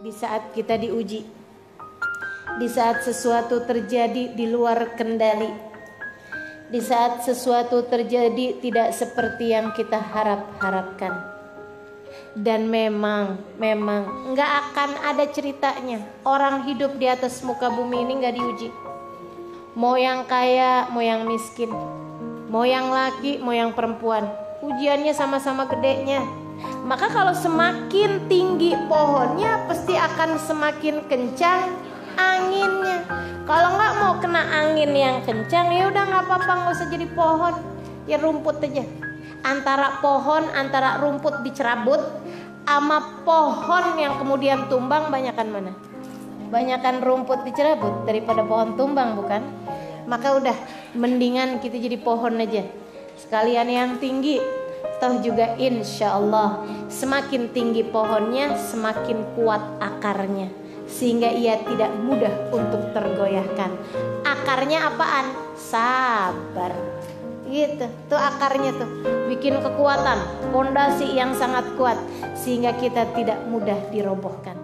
di saat kita diuji. Di saat sesuatu terjadi di luar kendali. Di saat sesuatu terjadi tidak seperti yang kita harap-harapkan. Dan memang, memang nggak akan ada ceritanya orang hidup di atas muka bumi ini nggak diuji. Mau yang kaya, mau yang miskin, mau yang laki, mau yang perempuan, ujiannya sama-sama gedenya maka kalau semakin tinggi pohonnya pasti akan semakin kencang anginnya. Kalau nggak mau kena angin yang kencang ya udah nggak apa-apa nggak usah jadi pohon ya rumput aja. Antara pohon antara rumput dicerabut sama pohon yang kemudian tumbang banyakkan mana? Banyakkan rumput dicerabut daripada pohon tumbang bukan? Maka udah mendingan kita jadi pohon aja. Sekalian yang tinggi toh juga insya Allah semakin tinggi pohonnya semakin kuat akarnya. Sehingga ia tidak mudah untuk tergoyahkan. Akarnya apaan? Sabar. Gitu tuh akarnya tuh. Bikin kekuatan pondasi yang sangat kuat. Sehingga kita tidak mudah dirobohkan